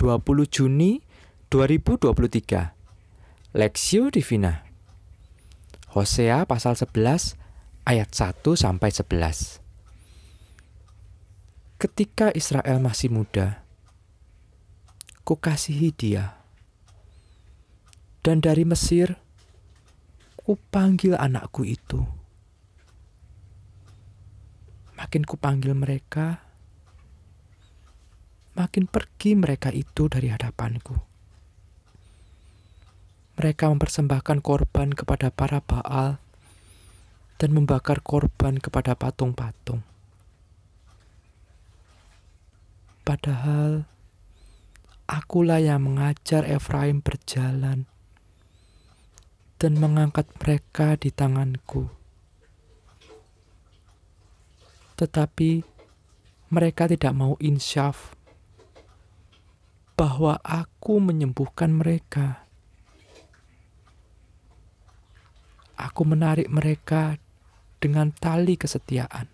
20 Juni 2023. Lexio Divina. Hosea pasal 11 ayat 1 sampai 11. Ketika Israel masih muda, kukasihi dia. Dan dari Mesir, kupanggil anakku itu. Makin kupanggil mereka, makin pergi mereka itu dari hadapanku mereka mempersembahkan korban kepada para Baal dan membakar korban kepada patung-patung. Padahal akulah yang mengajar Efraim berjalan dan mengangkat mereka di tanganku. Tetapi mereka tidak mau insyaf bahwa aku menyembuhkan mereka. Aku menarik mereka dengan tali kesetiaan,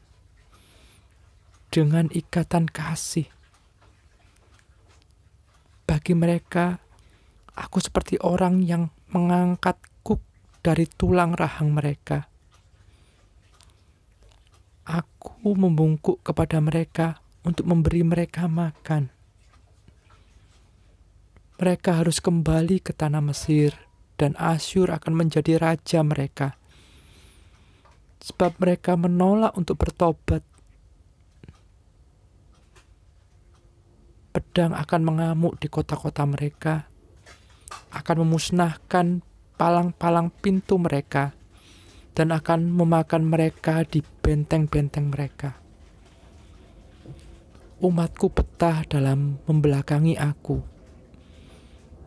dengan ikatan kasih. Bagi mereka, aku seperti orang yang mengangkat kuk dari tulang rahang mereka. Aku membungkuk kepada mereka untuk memberi mereka makan. Mereka harus kembali ke tanah Mesir dan Asyur akan menjadi raja mereka. Sebab mereka menolak untuk bertobat. Pedang akan mengamuk di kota-kota mereka, akan memusnahkan palang-palang pintu mereka, dan akan memakan mereka di benteng-benteng mereka. Umatku betah dalam membelakangi aku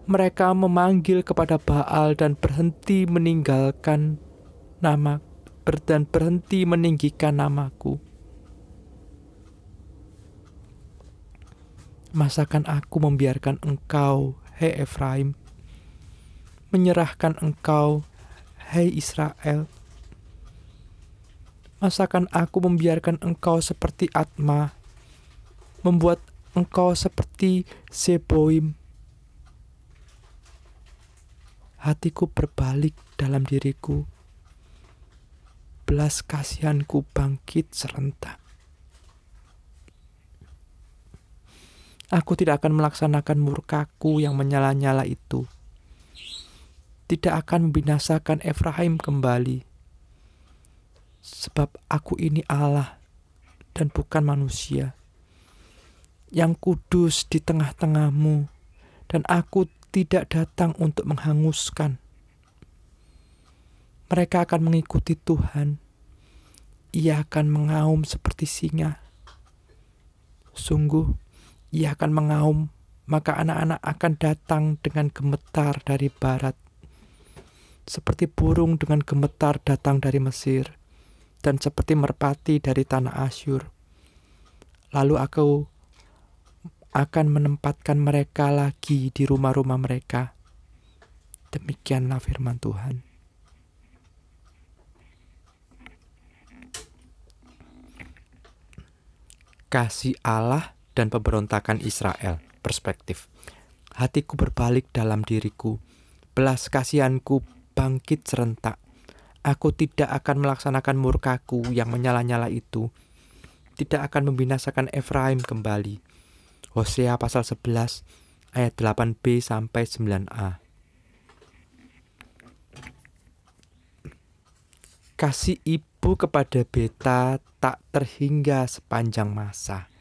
mereka memanggil kepada Baal dan berhenti meninggalkan nama dan berhenti meninggikan namaku. Masakan aku membiarkan engkau, hei Efraim, menyerahkan engkau, hei Israel? Masakan aku membiarkan engkau seperti Atma, membuat engkau seperti Zeboim, hatiku berbalik dalam diriku. Belas kasihanku bangkit serentak. Aku tidak akan melaksanakan murkaku yang menyala-nyala itu. Tidak akan membinasakan Efraim kembali. Sebab aku ini Allah dan bukan manusia. Yang kudus di tengah-tengahmu. Dan aku tidak datang untuk menghanguskan. Mereka akan mengikuti Tuhan. Ia akan mengaum seperti singa. Sungguh, ia akan mengaum, maka anak-anak akan datang dengan gemetar dari barat. Seperti burung dengan gemetar datang dari Mesir, dan seperti merpati dari tanah Asyur. Lalu aku akan menempatkan mereka lagi di rumah-rumah mereka. Demikianlah firman Tuhan. Kasih Allah dan pemberontakan Israel. Perspektif. Hatiku berbalik dalam diriku. Belas kasihanku bangkit serentak. Aku tidak akan melaksanakan murkaku yang menyala-nyala itu. Tidak akan membinasakan Efraim kembali Hosea pasal 11 ayat 8b sampai 9a. Kasih ibu kepada beta tak terhingga sepanjang masa.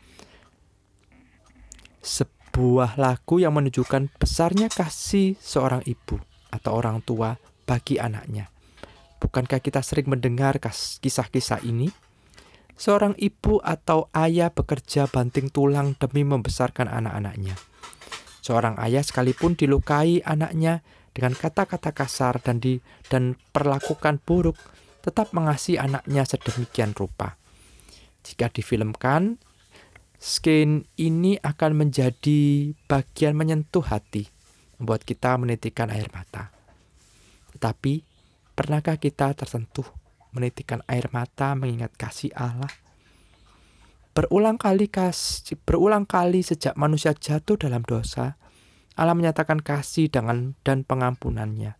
Sebuah lagu yang menunjukkan besarnya kasih seorang ibu atau orang tua bagi anaknya. Bukankah kita sering mendengar kisah-kisah ini? Seorang ibu atau ayah bekerja banting tulang demi membesarkan anak-anaknya. Seorang ayah sekalipun dilukai anaknya dengan kata-kata kasar dan di dan perlakukan buruk, tetap mengasihi anaknya sedemikian rupa. Jika difilmkan, skin ini akan menjadi bagian menyentuh hati, membuat kita menitikkan air mata. Tetapi, pernahkah kita tersentuh menitikan air mata mengingat kasih Allah. Berulang kali kas, berulang kali sejak manusia jatuh dalam dosa, Allah menyatakan kasih dengan dan pengampunannya.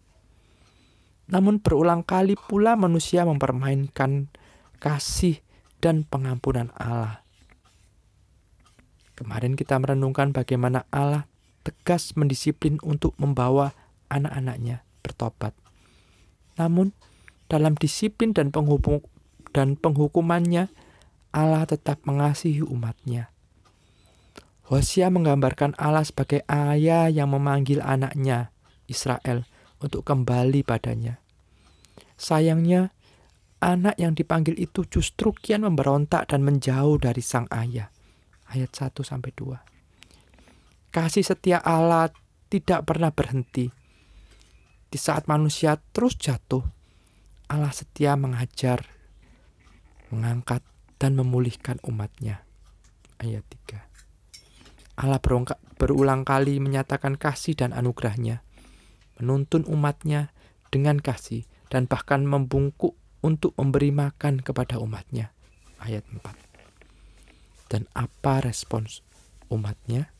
Namun berulang kali pula manusia mempermainkan kasih dan pengampunan Allah. Kemarin kita merenungkan bagaimana Allah tegas mendisiplin untuk membawa anak-anaknya bertobat. Namun, dalam disiplin dan, penghubung, dan penghukumannya, Allah tetap mengasihi umatnya. Hosea menggambarkan Allah sebagai ayah yang memanggil anaknya, Israel, untuk kembali padanya. Sayangnya, anak yang dipanggil itu justru kian memberontak dan menjauh dari sang ayah. Ayat 1 sampai 2. Kasih setia Allah tidak pernah berhenti. Di saat manusia terus jatuh, Allah setia mengajar, mengangkat, dan memulihkan umatnya. Ayat 3. Allah berulang kali menyatakan kasih dan anugerahnya, menuntun umatnya dengan kasih, dan bahkan membungkuk untuk memberi makan kepada umatnya. Ayat 4. Dan apa respons umatnya?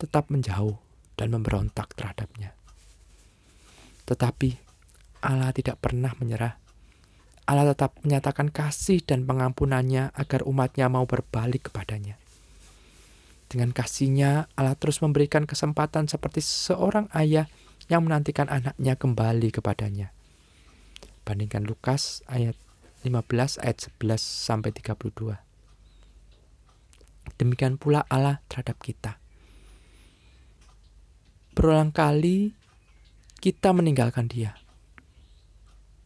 Tetap menjauh dan memberontak terhadapnya. Tetapi Allah tidak pernah menyerah Allah tetap menyatakan kasih dan pengampunannya agar umatnya mau berbalik kepadanya. Dengan kasihnya, Allah terus memberikan kesempatan seperti seorang ayah yang menantikan anaknya kembali kepadanya. Bandingkan Lukas ayat 15 ayat 11 sampai 32. Demikian pula Allah terhadap kita. Berulang kali kita meninggalkan Dia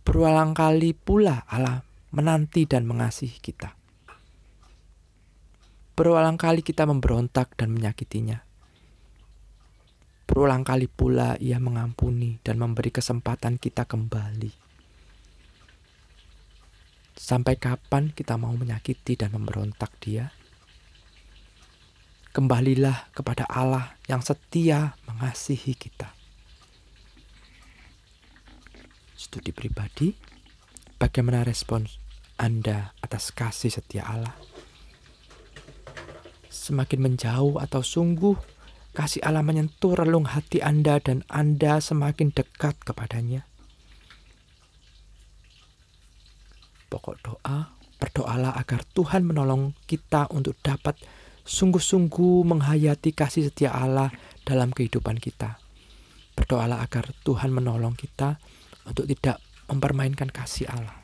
Berulang kali pula Allah menanti dan mengasihi kita. Berulang kali kita memberontak dan menyakitinya. Berulang kali pula ia mengampuni dan memberi kesempatan kita kembali. Sampai kapan kita mau menyakiti dan memberontak dia? Kembalilah kepada Allah yang setia mengasihi kita. Studi pribadi, bagaimana respons Anda atas kasih setia Allah? Semakin menjauh atau sungguh kasih Allah menyentuh relung hati Anda dan Anda semakin dekat kepadanya? Pokok doa, berdoalah agar Tuhan menolong kita untuk dapat sungguh-sungguh menghayati kasih setia Allah dalam kehidupan kita. Berdoalah agar Tuhan menolong kita untuk tidak mempermainkan kasih Allah.